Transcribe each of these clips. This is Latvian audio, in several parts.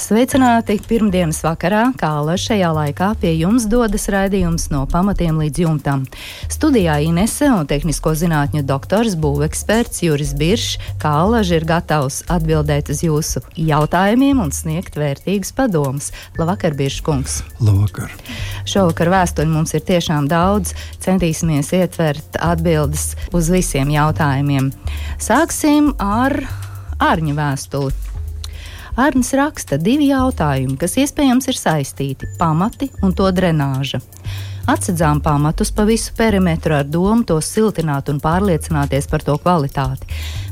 Sveicināti! Pirmdienas vakarā, kā šajā laikā pie jums dodas raidījums no pamatiem līdz jumtam. Studijā Inese un tehnisko zinātņu doktors, būveksperts Juris Biršs, kā alaži ir gatavs atbildēt uz jūsu jautājumiem un sniegt vērtīgus padomus. Labvakar, Biršs kungs! Labvakar! Šovakar vēstuļu mums ir tiešām daudz. Centīsimies ietvert atbildes uz visiem jautājumiem. Sāksim ar ārņu vēstuli. Arnis raksta divi jautājumi, kas iespējams ir saistīti - pamati un to drenāža. Atsedzām pamatus pa visu perimetru ar domu tos siltināt un pārliecināties par to kvalitāti.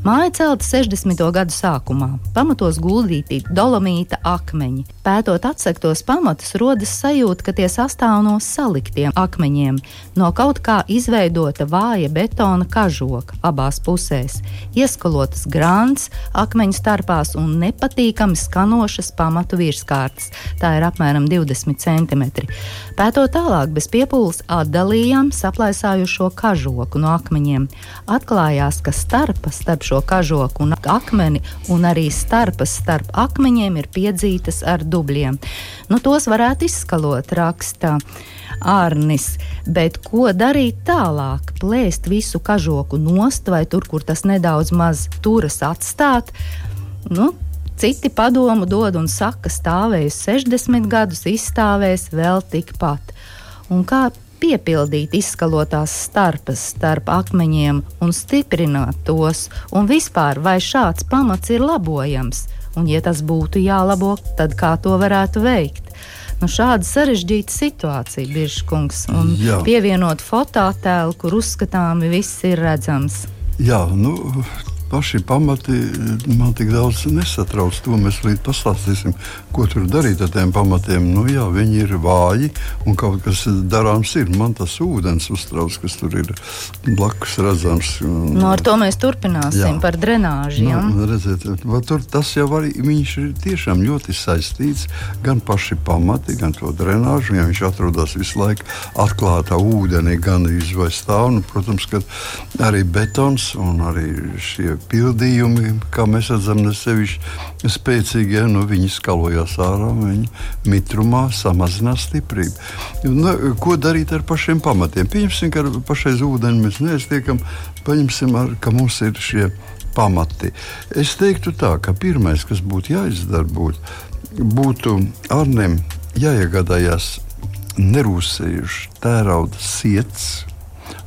Māja celta 60. gadu sākumā, pamatos guldīti dolomīta akmeņi. Pētot atsektos pamatus, rodas sajūta, ka tie sastāv no saliktiem akmeņiem, no kaut kā izveidota vāja betona kažoka abās pusēs, ieskalotas grāns akmeņu starpās un nepatīkami skanošas pamatu virskārtas. Tā ir apmēram 20 cm. Pētot tālāk, bez piepūles atdalījām saplaisājušo kažoku no akmeņiem. Atklājās, ka starpa starp šo kažoku un akmeni un arī starpas starp akmeņiem ir piedzītas ar dubļiem. Nu, tos varētu izskalot, raksta Arnis. Bet ko darīt tālāk? Plēst visu kažoku nost vai tur, kur tas nedaudz maz turas atstāt? Nu, Citi padomu dod un saka, stāvēs 60 gadus, izstāvēs vēl tikpat. Un kā piepildīt izskalotās starpas starp akmeņiem un stiprināt tos, un vispār vai šāds pamats ir labojams, un ja tas būtu jālabo, tad kā to varētu veikt? Nu, šāda sarežģīta situācija, Biržkungs, un Jā. pievienot fototēlu, kur uzskatāmi viss ir redzams. Jā, nu, paši pamati man tik daudz nesatrauc. To mēs līdz pastāstīsim, ko tur darīt ar tiem pamatiem. Nu, jā, viņi ir vāji un kaut kas darāms ir. Man tas ūdens uztrauc, kas tur ir blakus redzams. Nu, ar to mēs turpināsim jā. par drenāžu. Nu, redziet, tur tas jau arī viņš ir tiešām ļoti saistīts. Gan paši pamati, gan to drenāžu. Ja viņš atrodas visu laiku atklātā ūdenī, gan izvairās stāv. Nu, protams, ka arī betons un arī šie pildījumi, kā mēs redzam, ne sevišķi spēcīgi, ja nu, viņi skalojās ārā, viņi mitrumā samazinās stiprību. Nu, ko darīt ar pašiem pamatiem? Pieņemsim, ka pašais ūdeni mēs neiztiekam, paņemsim, ar, ka mums ir šie pamati. Es teiktu tā, ka pirmais, kas būtu jāizdara, būtu, būtu Arnēm jāiegādājās nerūsējuši tērauda sirds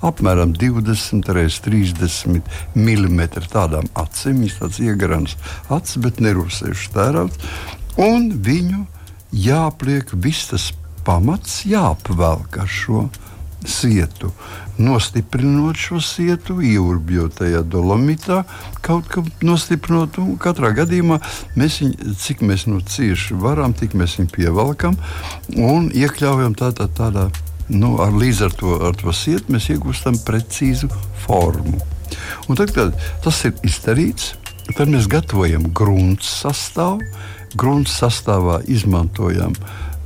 apmēram 20 x 30 mm tādām acīm. Viņš tāds iegarams acis, bet nerūsējuši tērauds. Un viņu jāpliek viss tas pamats, jāapvelk ar šo sietu. Nostiprinot šo sietu, ieurbjot tajā dolomitā, kaut kā nostiprinot. Katrā gadījumā mēs viņu, cik mēs no cieši varam, tik mēs viņu pievelkam un iekļaujam tādā, tādā nu, ar, līdz ar to, ar to sietu mēs iegūstam precīzu formu. Un tad, kad tas ir izdarīts, tad mēs gatavojam grunts sastāvu. Grunts sastāvā izmantojam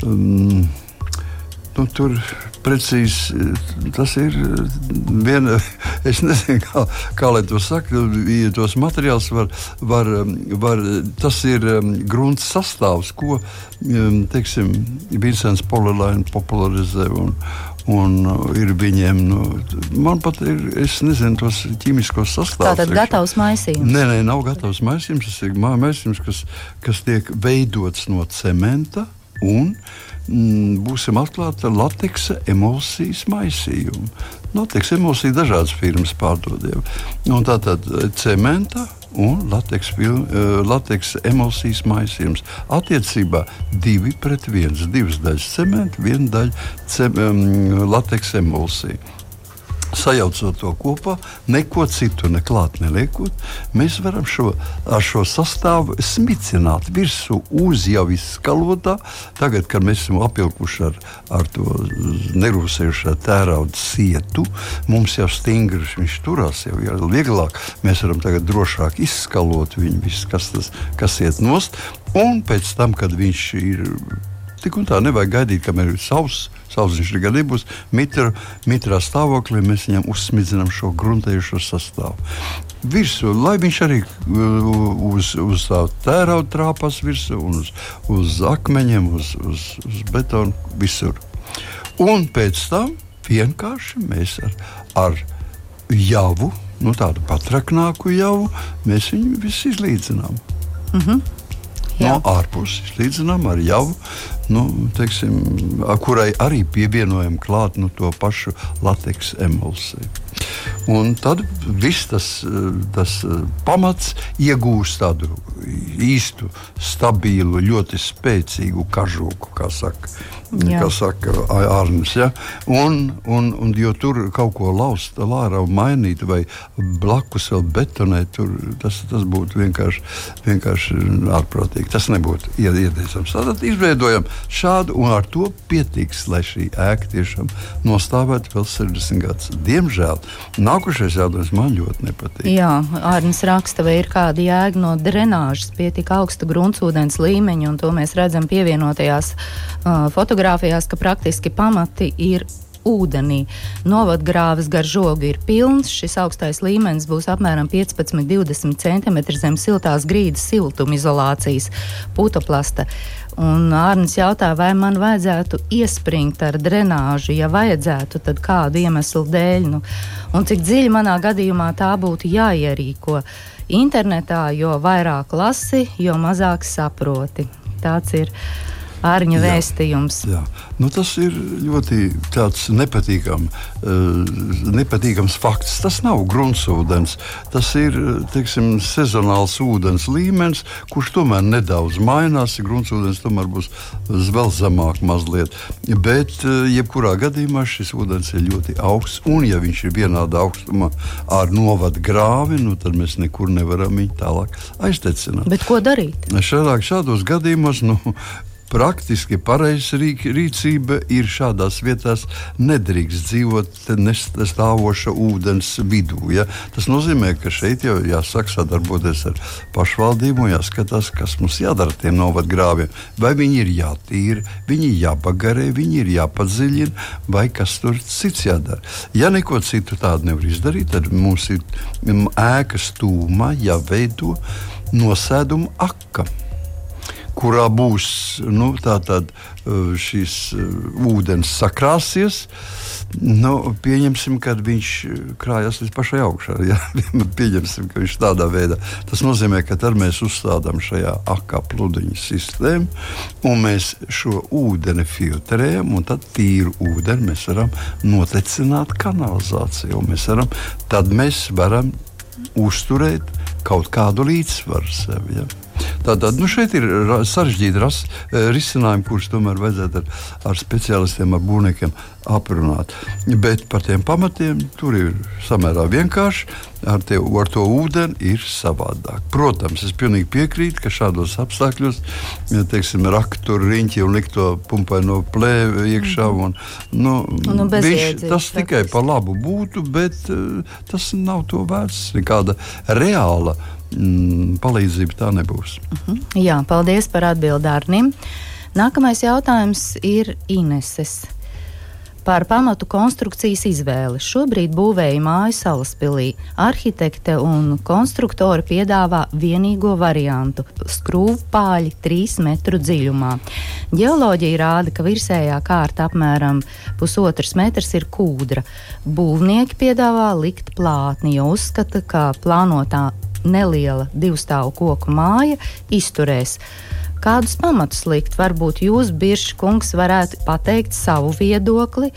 um, nu, tur precīzi tas ir viena. Es nezinu, kā, kā lai to saka. Ja tos materiālus var, var, var tas ir grunts sastāvs, ko teiksim, Vincents Polēlēns popularizē. Un, Un ir viņiem, nu, man pat ir, es nezinu, tos ķīmiskos sastāvus. Tātad gatavs maisījums? Nē, nē, nav gatavs maisījums. Tas ir maisījums, kas, kas tiek veidots no cementa un mm, būsim atklāti ar lateksa emulsijas maisījumu. Lateksa emulsija dažādas firmas pārdod. Tātad eh, cementa un lateks, eh, lateks emulsijas maisījums. Attiecībā 2 pret 1. Divas daļas cementa, viena daļa cem, um, lateks emulsija. Sajaucot to kopā, neko citu neklāt neliekot, mēs varam šo, ar šo sastāvu smicināt virsū uz jau izskalotā. Tagad, kad mēs esam apilkuši ar, ar to nerūsējušā tērauda sietu, mums jau stingrs viņš turās, jau ir vieglāk. Mēs varam tagad drošāk izskalot viņu, visu, kas, tas, kas iet nost. Un pēc tam, kad viņš ir tik un tā, nevajag gaidīt, kamēr ir savs Sauszemes gadi būs mitra, mitrā stāvoklī, mēs viņam uzsmidzinām šo gruntējušo sastāvu. Virsū, lai viņš arī uh, uz, uz tā tērauda trāpās virsū, uz, uz akmeņiem, uz, uz, uz betonu, visur. Un pēc tam vienkārši mēs ar, ar javu, nu, tādu patraknāku javu, mēs viņu visu izlīdzinām. Mm -hmm. Jā. no ārpuses, līdzinām ar jau, nu, teiksim, kurai arī pievienojam klāt nu, to pašu lateksa emulsiju. Un tad viss tas, tas pamats iegūst tādu īstu, stabilu, ļoti spēcīgu kažoku, kā saka, Jā. kā saka Arnēs. Ja? Un, un, un, jo tur kaut ko laust, lārā mainīt vai blakus vēl betonēt, tur, tas, tas būtu vienkārši, vienkārši ārprātīgi. Tas nebūtu ieteicams. Tad izveidojam šādu, un ar to pietiks, lai šī ēka tiešām nostāvētu vēl 60 gadus. Diemžēl nākošais jautājums man ļoti nepatīk. Jā, Arnēs raksta, vai ir kāda jēga no drenāžas pie tik augsta gruntsūdens līmeņa, un to mēs redzam pievienotajās uh, fotografijās, ka praktiski pamati ir ūdenī. Novadgrāvis gar žogu ir pilns. Šis augstais līmenis būs apmēram 15-20 cm zem siltās grīdas siltumizolācijas putoplasta. Un Arnēs jautā, vai man vajadzētu iespringt ar drenāžu, ja vajadzētu, tad kādu iemeslu dēļ. Nu, un cik dziļi manā gadījumā tā būtu jāierīko. Internetā, jo vairāk lasi, jo mazāk saproti. Tāds ir ārņa vēstījums. Jā, jā. Nu, tas ir ļoti nepatīkam, uh, nepatīkams fakts. Tas nav gruntsūdens, tas ir teiksim, sezonāls ūdens līmenis, kurš tomēr nedaudz mainās. Gruntsūdens tomēr būs vēl zemāk mazliet. Bet, uh, jebkurā gadījumā, šis ūdens ir ļoti augsts. Un, ja viņš ir vienādā augstumā ar novadu grāvi, nu, tad mēs nekur nevaram viņu tālāk aiztecināt. Bet ko darīt? Šādāk, šādos gadījumos nu, praktiski pareiza rīcība ir šādās vietās nedrīkst dzīvot nestāvoša ūdens vidū. Ja? Tas nozīmē, ka šeit jau jāsāk sadarboties ar pašvaldību un jāskatās, kas mums jādara tiem novadgrāviem. Vai viņi ir jātīra, viņi ir jāpagarē, viņi ir jāpadziļina, vai kas tur cits jādara. Ja neko citu tādu nevar izdarīt, tad mums ir ēkas tūmā jāveido nosēduma aka kurā būs nu, tātad, uh, šis uh, ūdens sakrāsies. Nu, pieņemsim, ka viņš krājas līdz pašai augšai. Ja? pieņemsim, ka viņš tādā veidā. Tas nozīmē, ka tad mēs uzstādām šajā akā pludiņa sistēmu, un mēs šo ūdeni filtrējam, un tad tīru ūdeni mēs varam notecināt kanalizāciju. Mēs varam, tad mēs varam uzturēt kaut kādu līdzsvaru sev. Ja? Tātad nu šeit ir sarežģīti rast e, risinājumi, kurus tomēr vajadzētu ar, ar speciālistiem, ar būvniekiem aprunāt. Bet par tiem pamatiem tur ir samērā vienkārši. Ar, te, ar to ūdeni ir savādāk. Protams, es pilnīgi piekrītu, ka šādos apstākļos, ja teiksim, rakt tur riņķi un likt to pumpai no plēve iekšā. Un, nu, nu, viņš, tas tikai par labu būtu, bet uh, tas nav to vērts. Nekāda reāla uh, mm, palīdzība tā nebūs. Uh mhm. -huh. Jā, paldies par atbildi Arnim. Nākamais jautājums ir Ineses. Par pamatu konstrukcijas izvēli. Šobrīd būvēja māju salaspilī. Arhitekte un konstruktori piedāvā vienīgo variantu - skrūvpāļi 3 metru dziļumā. Geoloģija rāda, ka virsējā kārta apmēram pusotrs metrs ir kūdra. Būvnieki piedāvā likt plātni, jo uzskata, ka plānotā neliela divstāvu koku māja izturēs. Kādus pamatus likt? Varbūt jūs, Biržs kungs, varētu pateikt savu viedokli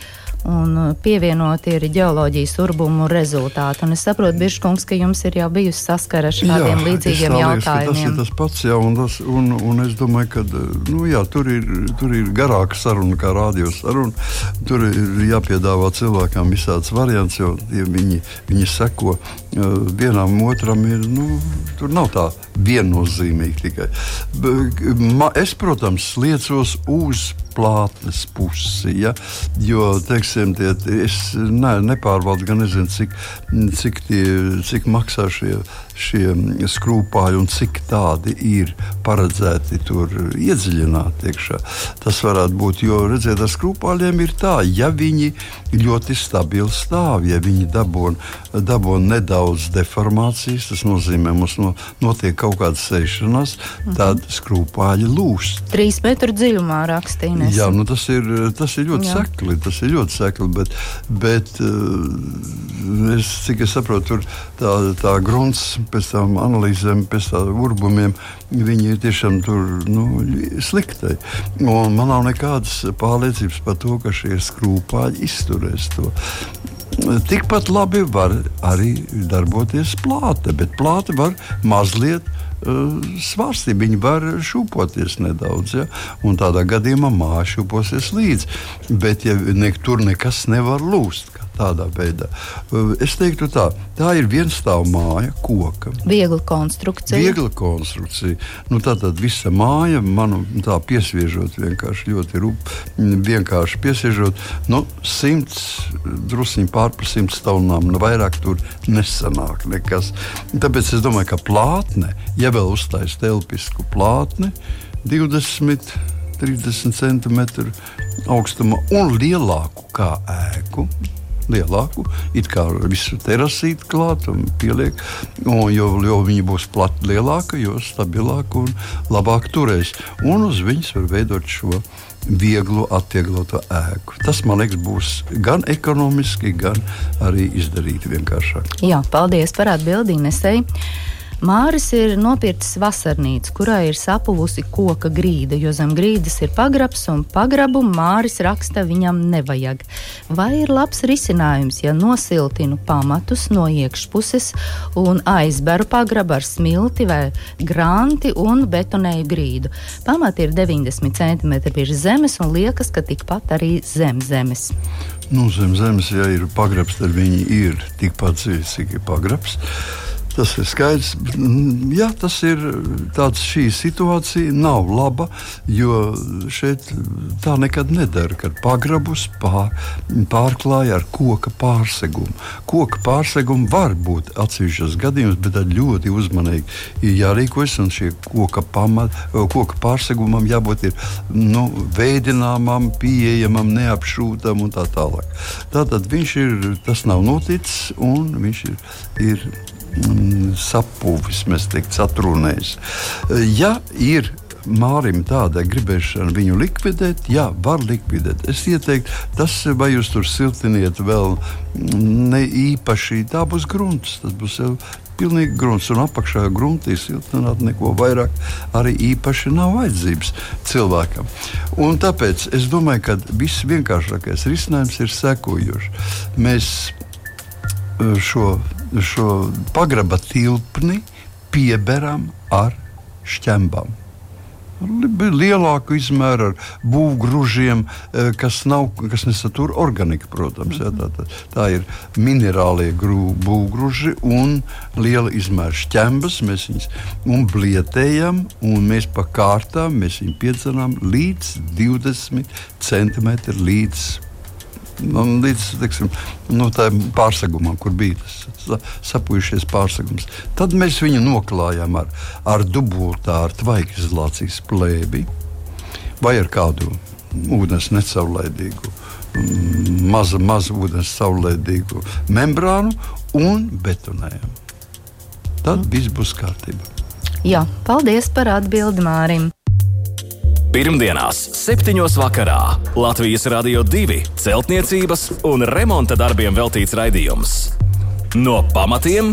un uh, pievienot ir ģeoloģijas urbumu rezultāti. Un es saprotu, Biržkungs, ka jums ir jau bijusi saskara ar šādiem jā, līdzīgiem liekas, jautājumiem. Tas ir tas pats, jā, un, tas, un, un es domāju, ka nu, jā, tur, ir, tur ir garāka saruna kā rādījus saruna. Tur ir jāpiedāvā cilvēkam visāds variants, jo ja viņi, viņi seko vienam otram. Ir, nu, tur nav tā viennozīmīgi tikai. Es, protams, liecos uz plātnes pusi. Ja? Jo, teiksim, tie, es ne, nepārvaldu, gan nezinu, cik, cik, tie, cik maksā šie šie skrūpāji un cik tādi ir paredzēti tur iedziļināt iekšā. Tas varētu būt, jo redziet, ar skrūpāļiem ir tā, ja viņi ļoti stabili stāv, ja viņi dabūna dabon nedaudz deformācijas, tas nozīmē, mums no, notiek kaut kāda sēšanās, mhm. tad skrūpāļi lūst. Trīs metru dziļumā rakstīnēs. Jā, nu tas ir, tas ir ļoti Jā. sekli, tas ir ļoti sekli, bet, bet eh, es, cik es saprotu, tur tā, tā grunts pēc tam analīzēm, pēc tam urbumiem, viņi ir tiešām tur nu, slikti. Man nav nekādas pārliecības par to, ka šie skrūpāji izturēs to. Tikpat labi var arī darboties plāte, bet plāte var mazliet uh, svārstīt. Viņi var šūpoties nedaudz, ja? un tādā gadījumā māja šūposies līdzi. Bet ja ne, tur nekas nevar lūst, tādā veidā. Es teiktu, tā, tā ir vienstāva māja, koka. Viegla konstrukcija. Viegla konstrukcija. Nu, tā tad visa māja, manu tā piesviežot, vienkārši ļoti rup, vienkārši piesviežot, nu, simts, drusciņi pār par simts tonām, nu, vairāk tur nesanāk nekas. Tāpēc es domāju, ka plātne, ja vēl uztais telpisku plātni, 20, 30 centimetru augstuma un lielāku kā ēku lielāku, it kā visu terasīti klāt un pieliek. Un, jo, jo viņi būs plati lielāka, jo stabilāka un labāk turēs. Un uz viņas var veidot šo vieglu atvieglotu ēku. Tas, man liekas, būs gan ekonomiski, gan arī izdarīt vienkāršāk. Jā, paldies par atbildību, Nesēji. Māris ir nopircis vasarnīcu, kurā ir sapuvusi koka grīda, jo zem grīdas ir pagrabs, un pagrabu Māris raksta viņam nevajag. Vai ir labs risinājums, ja nosiltinu pamatus no iekšpuses un aizberu pagrabu ar smilti vai granti un betonēju grīdu? Pamati ir 90 cm virs zemes un liekas, ka tikpat arī zem zemes. Nu, zem zemes, ja ir pagrabs, tad viņi ir tikpat dziļi, cik ir pagrabs. Tas ir skaidrs. Mm, jā, tas ir tāds šī situācija nav laba, jo šeit tā nekad nedara, kad pagrabus pār, pārklāja ar koka pārsegumu. Koka pārsegumu var būt atsevišķos gadījumos, bet ļoti uzmanīgi ir jārīkojas un šie koka, pamat, koka pārsegumam jābūt ir, nu, veidināmam, pieejamam, neapšūtam un tā tālāk. Tātad viņš ir, tas nav noticis un viņš ir. ir mm, sapūvis, mēs teiktu, satrunējis. Ja ir Mārim tāda gribēšana viņu likvidēt, jā, var likvidēt. Es ieteiktu, tas, vai jūs tur siltiniet vēl ne īpaši, tā būs grunts. Tas būs jau pilnīgi grunts, un apakšā gruntī siltināt neko vairāk arī īpaši nav vajadzības cilvēkam. Un tāpēc es domāju, ka viss vienkāršākais risinājums ir sekojošs. Mēs šo šo pagraba tilpni pieberam ar šķembām. Lielāku izmēru ar būvgrūžiem, eh, kas, nav, kas nesatur organiku, protams. Jā, tā, tā, tā ir minerālie būvgrūži un liela izmēra šķembas. Mēs viņus blietējam un mēs pa kārtām mēs viņu piedzenām līdz 20 cm līdz un līdz teiksim, nu, pārsegumam, kur bija tas sapujušies pārsegums. Tad mēs viņu noklājām ar, ar dubultā, ar tvaikizolācijas plēbi vai ar kādu ūdens necaurlaidīgu. Maza, maza ūdens caurlaidīgu membrānu un betonējam. Tad viss būs kārtībā. Jā, paldies par atbildi Mārim. Pirmdienās, 7. vakarā Latvijas Rādio 2 celtniecības un remonta darbiem veltīts raidījums. No pamatiem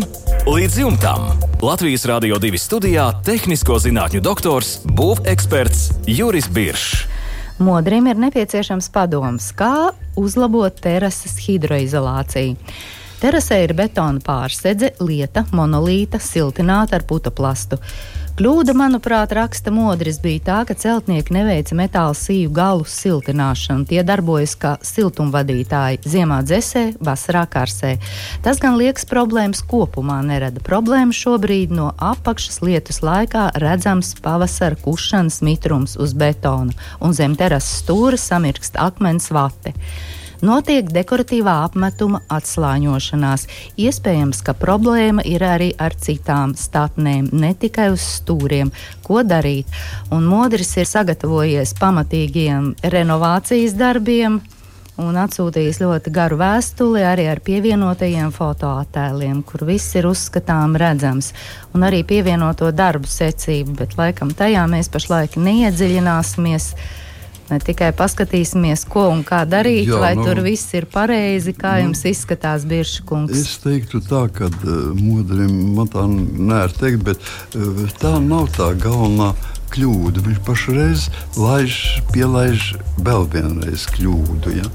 līdz jumtam Latvijas Rādio 2 studijā - tehnisko zinātņu doktors, būveksperts Juris Biršs. Modrim ir nepieciešams padoms, kā uzlabot terases hidroizolāciju. Terasē ir betona pārsedze, lieta, monolīta, siltināta ar putoplastu. Kļūda, manuprāt, raksta modris bija tā, ka celtnieki neveica metāla sīju galu siltināšanu. Tie darbojas kā siltumvadītāji ziemā dzesē, vasarā karsē. Tas gan liekas problēmas kopumā nerada. Problēma šobrīd no apakšas lietus laikā redzams pavasara kušanas mitrums uz betona un zem terases stūra samirkst akmens vate notiek dekoratīvā apmetuma atslāņošanās. Iespējams, ka problēma ir arī ar citām statnēm, ne tikai uz stūriem. Ko darīt? Un Modris ir sagatavojies pamatīgiem renovācijas darbiem un atsūtījis ļoti garu vēstuli arī ar pievienotajiem fotoattēliem, kur viss ir uzskatām redzams, un arī pievienoto darbu secību, bet laikam tajā mēs pašlaik neiedziļināsimies. Ne tikai paskatīsimies, ko un kā darīt, Jā, vai nu, tur viss ir pareizi, kā nu, jums izskatās Birša kungs. Es teiktu tā, ka uh, modrim man tā nēr teikt, bet uh, tā nav tā galvenā kļūdu. Viņš pašreiz laiž, pielaiž vēl vienreiz kļūdu. Ja?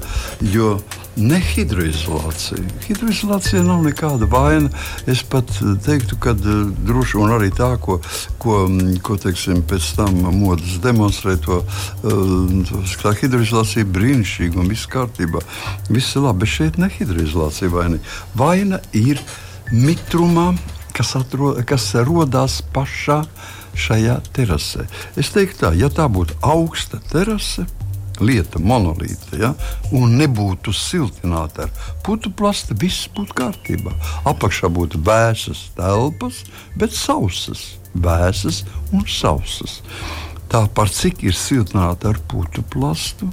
Jo ne hidroizolācija. Hidroizolācija nav nekāda vaina. Es pat teiktu, ka uh, droši vien arī tā, ko, ko, ko teiksim, pēc tam modes demonstrē, to uh, hidroizolācija ir brīnišķīga un viss kārtībā. Viss ir labi, bet šeit ne hidroizolācija vaina. Vaina ir mitrumā, kas, atro, kas radās pašā šajā terasē. Es teiktu, tā, ja tā būtu augsta terase, lieta, monolīta, ja, un nebūtu siltināta ar putu plastu, viss būtu kārtībā. Apakšā būtu vēsas telpas, bet sausas, vēsas un sausas. Tā par cik ir siltināta ar putu plastu.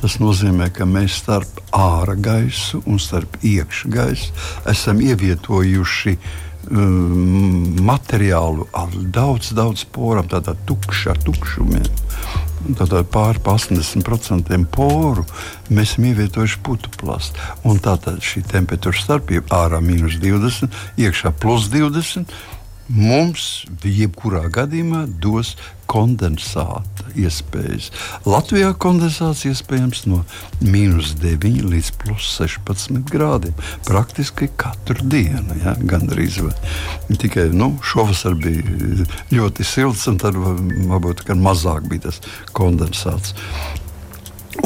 Tas nozīmē, ka mēs starp ārā gaisu un starp iekšā gaisu esam ievietojuši uh, um, materiālu ar daudz, daudz poram, tādā tukša, ar tukšumiem. Tātad pāri 80% poru mēs esam ievietojuši putu plastu. Tātad šī temperatūra starpība ārā minus 20, iekšā plus 20 mums jebkurā gadījumā dos kondensāta iespējas. Latvijā kondensāts iespējams no minus 9 līdz plus 16 grādiem. Praktiski katru dienu, ja, gandrīz. Vai. Tikai nu, šovasar bija ļoti silts, un tad varbūt mazāk bija tas kondensāts.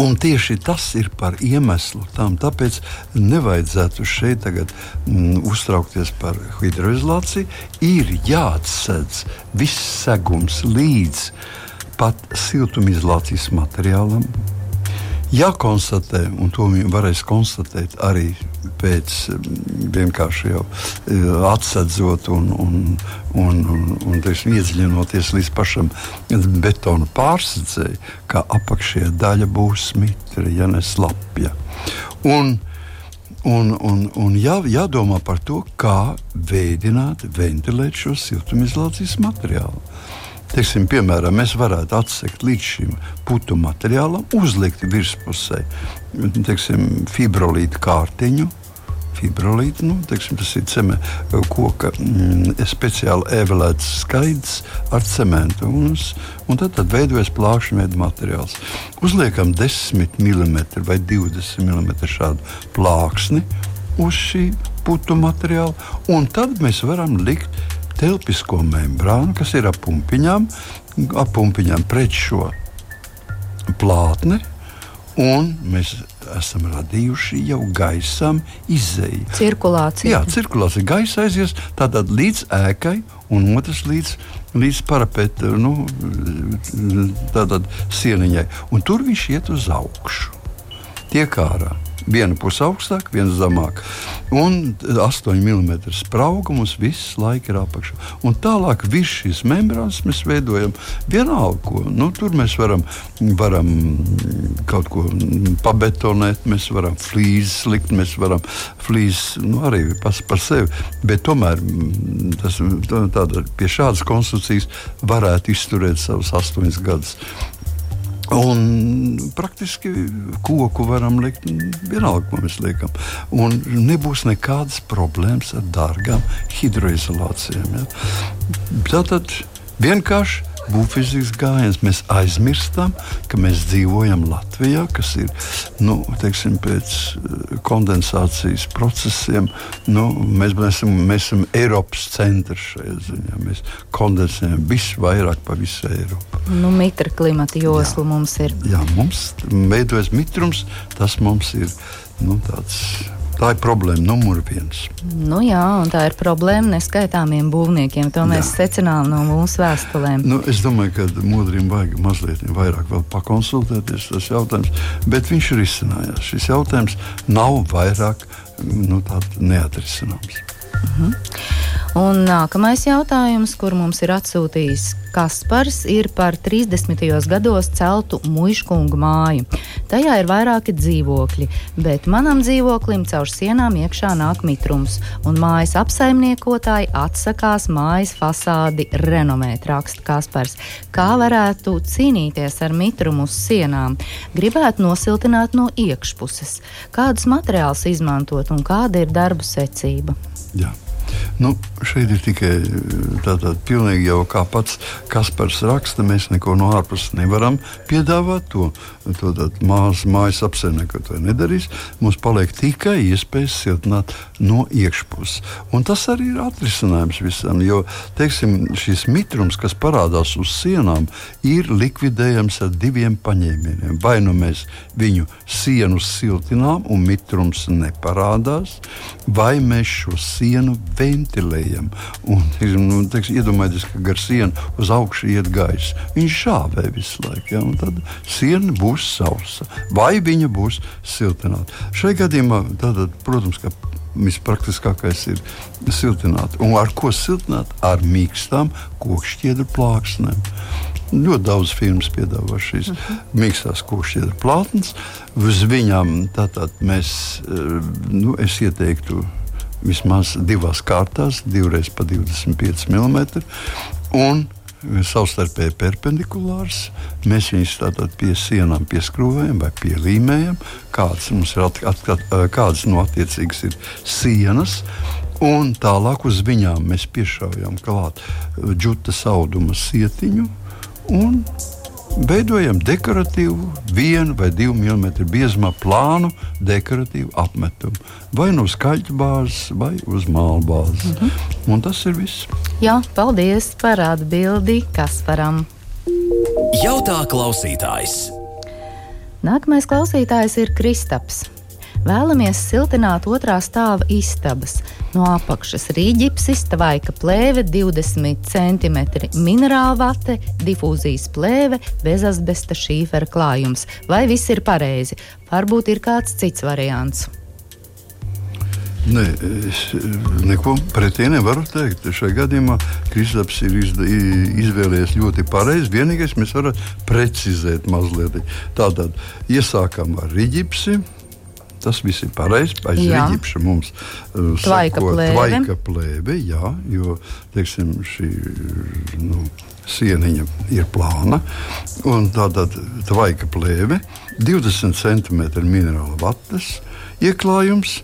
Un tieši tas ir par iemeslu tam. Tāpēc nevajadzētu šeit tagad mm, uztraukties par hidroizolāciju. Ir jāatsedz viss segums līdz pat siltumizolācijas materiālam, jākonstatē, un to varēs konstatēt arī pēc mm, vienkārši jau e, atsedzot un, un, un, un, un teiksim, iedziļinoties līdz pašam betona pārsedzēji, ka apakšējā daļa būs mitra, ja ne slapja. Un, Un, un, un jā, jādomā par to, kā veidot, ventilēt šo siltumizolācijas materiālu. Teiksim, piemēram, mēs varētu atsekt līdz šim putu materiālam, uzlikt virspusē teiksim, fibrolītu kārtiņu. Fibrolīti, nu, teiksim, tas ir ceme, koka mm, speciāli evolēts skaidrs ar cementu. Un, un tad, tad veidojas plākšņa veida materiāls. Uzliekam 10 mm vai 20 mm šādu plāksni uz šī putu materiāla, un tad mēs varam likt telpisko membrānu, kas ir ap pumpiņām, ap pumpiņām pret šo plātni. Un mēs esam radījuši jau gaisam izēju. Cirkulācija. Jā, cirkulācija. Gaisa aizies tātad līdz ēkai, un otrs līdz, līdz parapeta nu, sieniņai. Un tur viņš iet uz augšu. Tiek ārā. Viena puse augstāk, viena zemāk. Un 8 mm sprauga mums visu laiku ir apakšā. Un tālāk virs šīs membrānas mēs veidojam vienalga, ko. Nu, tur mēs varam, varam kaut ko pabetonēt, mēs varam flīzes likt, mēs varam flīzes nu, arī pas, par sevi. Bet tomēr tas, tāda, pie šādas konstrukcijas varētu izturēt savus astoņus gadus. Un praktiski koku varam likt vienalga, ko mēs liekam. Un nebūs nekādas problēmas ar dārgām hidroizolācijām. Ja? Tātad vienkārši būvfizikas gājiens. Mēs aizmirstam, ka mēs dzīvojam Latvijā, kas ir nu, teiksim, pēc eh, kondensācijas procesiem. Nu, mēs, mēs, esam, mēs esam Eiropas centrs šajā ziņā. Mēs kondensējam visvairāk pa visu Eiropu. Nu, mitra klimata josla jā. mums ir. Jā, mums veidojas mitrums, tas mums ir nu, tāds Tā ir problēma numur viens. Nu, jā, un tā ir problēma neskaitāmiem būvniekiem. To mēs jā. secinām no mūsu vēstulēm. Nu, es domāju, ka Modrim vajag mazliet vairāk pakonsultēties tas jautājums, bet viņš ir izcinājās. Šis jautājums nav vairāk nu, neatrisināms. Mhm. Un nākamais jautājums, kur mums ir atsūtījis Kaspars, ir par 30. gados celtu muškungu māju. Tajā ir vairāki dzīvokļi, bet manam dzīvoklim caur sienām iekšā nāk mitrums, un mājas apsaimniekotāji atsakās mājas fasādi renomēt, raksta Kaspars. Kā varētu cīnīties ar mitrumu uz sienām? Gribētu nosiltināt no iekšpuses. Kādus materiālus izmantot un kāda ir darbu secība? Jā. Nu, šeit ir tikai tāda pilnīgi jau kā pats Kaspars raksta. Mēs neko no ārpuses nevaram piedāvāt. To, to mās, mājas apsaimniekotāji nedarīs. Mums paliek tikai iespējas siltināt no iekšpuses. Un tas arī ir atrisinājums visam. Jo teiksim, šis mitrums, kas parādās uz sienām, ir likvidējams ar diviem paņēmieniem. Vai nu mēs viņu sienu siltinām un mitrums neparādās, vai mēs šo sienu ventilējam. Un, nu, teiks, iedomājieties, ka gar sienu uz augšu iet gaisa. Viņš šāvē visu laiku. Ja? Tad siena būs sausa vai viņa būs siltināta. Šajā gadījumā, tātad, protams, ka vispraktiskākais ir siltināt. Un ar ko siltināt? Ar mīkstām kokšķiedru plāksnēm. Ļoti daudz firmas piedāvā šīs uh -huh. mīkstās kokšķiedru plātnes. Uz viņām tātad mēs, eh, nu, es ieteiktu vismaz divās kārtās, divreiz pa 25 mm. Un savstarpēji perpendikulārs. Mēs viņus tātad pie sienām pieskrūvējam vai pielīmējam, kādas at, at, kādas no attiecīgas ir sienas. Un tālāk uz viņām mēs piešaujam klāt džutas auduma sietiņu un veidojam dekoratīvu, vienu vai divu milimetru biezumā plānu dekoratīvu apmetumu. Vai nu uz kaļķa bāzes, vai uz māla bāzes. Mm -hmm. Un tas ir viss. Jā, paldies par atbildi Kasparam. Jautā klausītājs. Nākamais klausītājs ir Kristaps. Vēlamies siltināt otrā stāva istabas. No apakšas rīģipsis, tvaika plēve, 20 cm minerāla vate, difūzijas plēve, bez asbesta šīfera klājums. Vai viss ir pareizi? Varbūt ir kāds cits variants. Nē, es neko pretī nevaru teikt. Šajā gadījumā Kristaps ir izvēlējies ļoti pareizi. Vienīgais, mēs varam precizēt mazliet. Tātad iesākam ar rīģipsi Tas viss ir pareizi. Aiz rīķa mums uh, tvaika plēve. Tvaika plēve jā, jo teiksim, šī nu, sieniņa ir plāna. Tātad tvaika plēve, 20 cm minerāla vatas ieklājums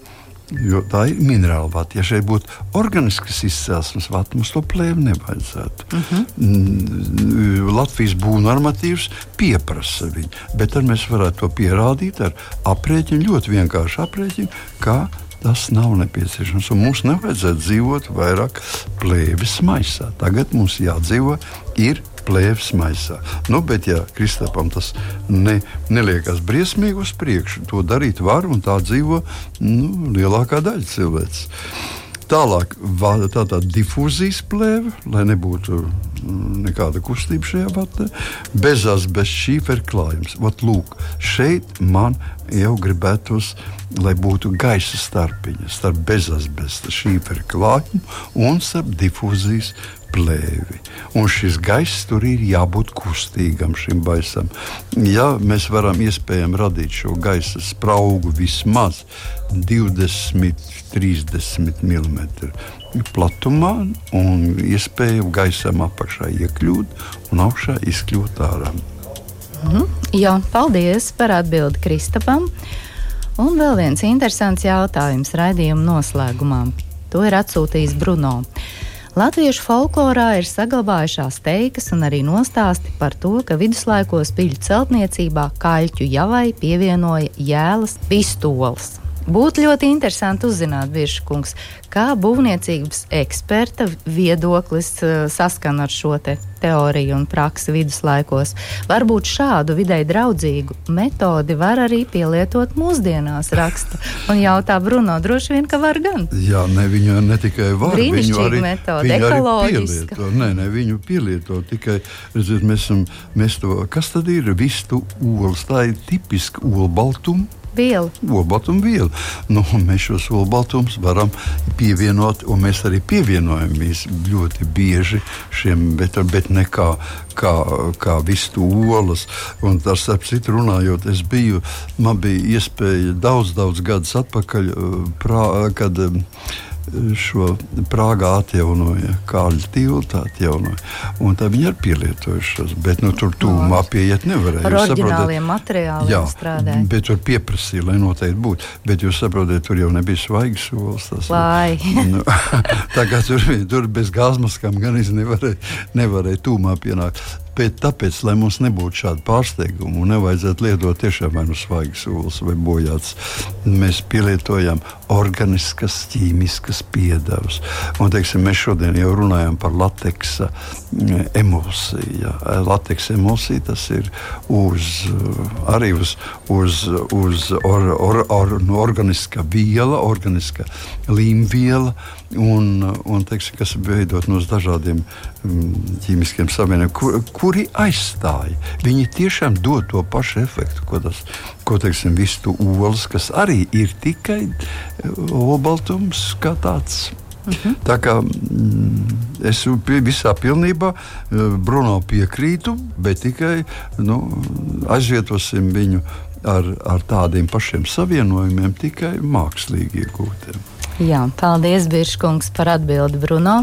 Jo tā ir minerāla vata. Ja šeit būtu organisks izcelsmes vata, mums to plēvi nevajadzētu. Uh mhm. -huh. Latvijas būvnormatīvs pieprasa viņu, bet mēs varētu to pierādīt ar aprēķinu, ļoti vienkāršu aprēķinu, kā tas nav nepieciešams. Un mums nevajadzētu dzīvot vairāk plēves maisā. Tagad mums jādzīvo ir plēves maisā. Nu, bet, ja Kristapam tas ne, neliekas briesmīgi uz priekšu, to darīt var un tā dzīvo nu, lielākā daļa cilvēks. Tālāk, tā tā difūzijas plēve, lai nebūtu mm, nekāda kustība šajā vatē, bezās bez šīfera klājums. Vat, lūk, šeit man jau gribētos, lai būtu gaisa starpiņa starp bezās bez šīfera klājumu un starp difūzijas plēvi. Un šis gaiss tur ir jābūt kustīgam šim baisam. Ja mēs varam iespējami radīt šo gaisa spraugu vismaz 20, 30 mm platumā, un iespējams gaisam apakšā iekļūt un augšā izkļūt ārā. Mhm. Jā, paldies par atbildi Kristapam. Un vēl viens interesants jautājums raidījuma noslēgumā. To ir atsūtījis Bruno. Latviešu folklorā ir saglabājušās teikas un arī nostāsti par to, ka viduslaikos piļu celtniecībā kaļķu javai pievienoja jēlas pistoles. Būtu ļoti interesanti uzzināt, Virškungs, kā būvniecības eksperta viedoklis uh, saskan ar šo te teoriju un praksi viduslaikos. Varbūt šādu videi draudzīgu metodi var arī pielietot mūsdienās, raksta. Un jautā Bruno, droši vien, ka var gan. Jā, ne, viņu ne tikai var, viņu arī, metode, viņu arī ekoloģiska. pielieto. Nē, nē, viņu pielieto tikai, redziet, mēs, mēs to, kas tad ir vistu olas? Tā ir tipiska olbaltuma Viela. olbaltumvielu. Nu, mēs šos olbaltumus varam pievienot, un mēs arī pievienojamies ļoti bieži šiem, bet, bet ne kā, kā, kā vistu olas. Un tas, ap citu runājot, es biju, man bija iespēja daudz, daudz gadus atpakaļ, uh, prā, kad um, šo Prāgā atjaunoja, Kāļa tilta atjaunoja. Un tā viņi ir pielietojušās, bet nu, tur tūmā pieiet nevarēja. Ar oriģināliem materiāliem Jā, strādāja. bet tur pieprasīja, lai noteikti būtu. Bet jūs saprotat, tur jau nebija svaigs solis. tas- Lai. Nu, tā kā tur, tur bez gāzmaskām gan es nevarēju, nevarēju tūmā pienākt. Bet tāpēc, lai mums nebūtu šāda pārsteiguma un nevajadzētu lietot tiešām vai nu svaigas olas vai bojātas, mēs pielietojam organiskas, ķīmiskas piedevas. Un, teiksim, mēs šodien jau runājam par lateksa mm, emulsiju. Ja. Lateksa emulsija tas ir uz, arī uz, uz, uz or, or, or, no organiska viela, organiska līmviela, un, un teiksim, kas veidot no dažādiem mm, ķīmiskiem savienojumiem, kur, kuri aizstāja. Viņi tiešām dod to pašu efektu, ko tas ko teiksim, vistu olas, kas arī ir tikai eh, olbaltums kā tāds. Mhm. Tā kā mm, es visā pilnībā eh, Bruno piekrītu, bet tikai nu, aizvietosim viņu ar, ar tādiem pašiem savienojumiem, tikai mākslīgi iegūtiem. Jā, paldies, Biržkungs, par atbildi Bruno.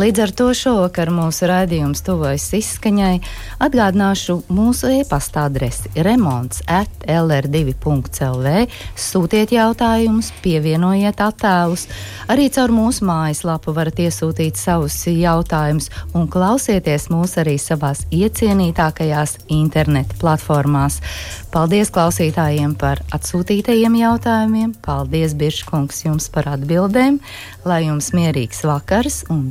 Līdz ar to šovakar mūsu raidījums tuvojas izskaņai. Atgādināšu mūsu e-pasta adresi remonds at lr2.lv. Sūtiet jautājumus, pievienojiet attēlus. Arī caur mūsu mājaslapu varat iesūtīt savus jautājumus un klausieties mūs arī savās iecienītākajās interneta platformās. Paldies klausītājiem par atsūtītajiem jautājumiem. Paldies, Biržkungs, jums par atbildēm. Lai jums mierīgs vakars un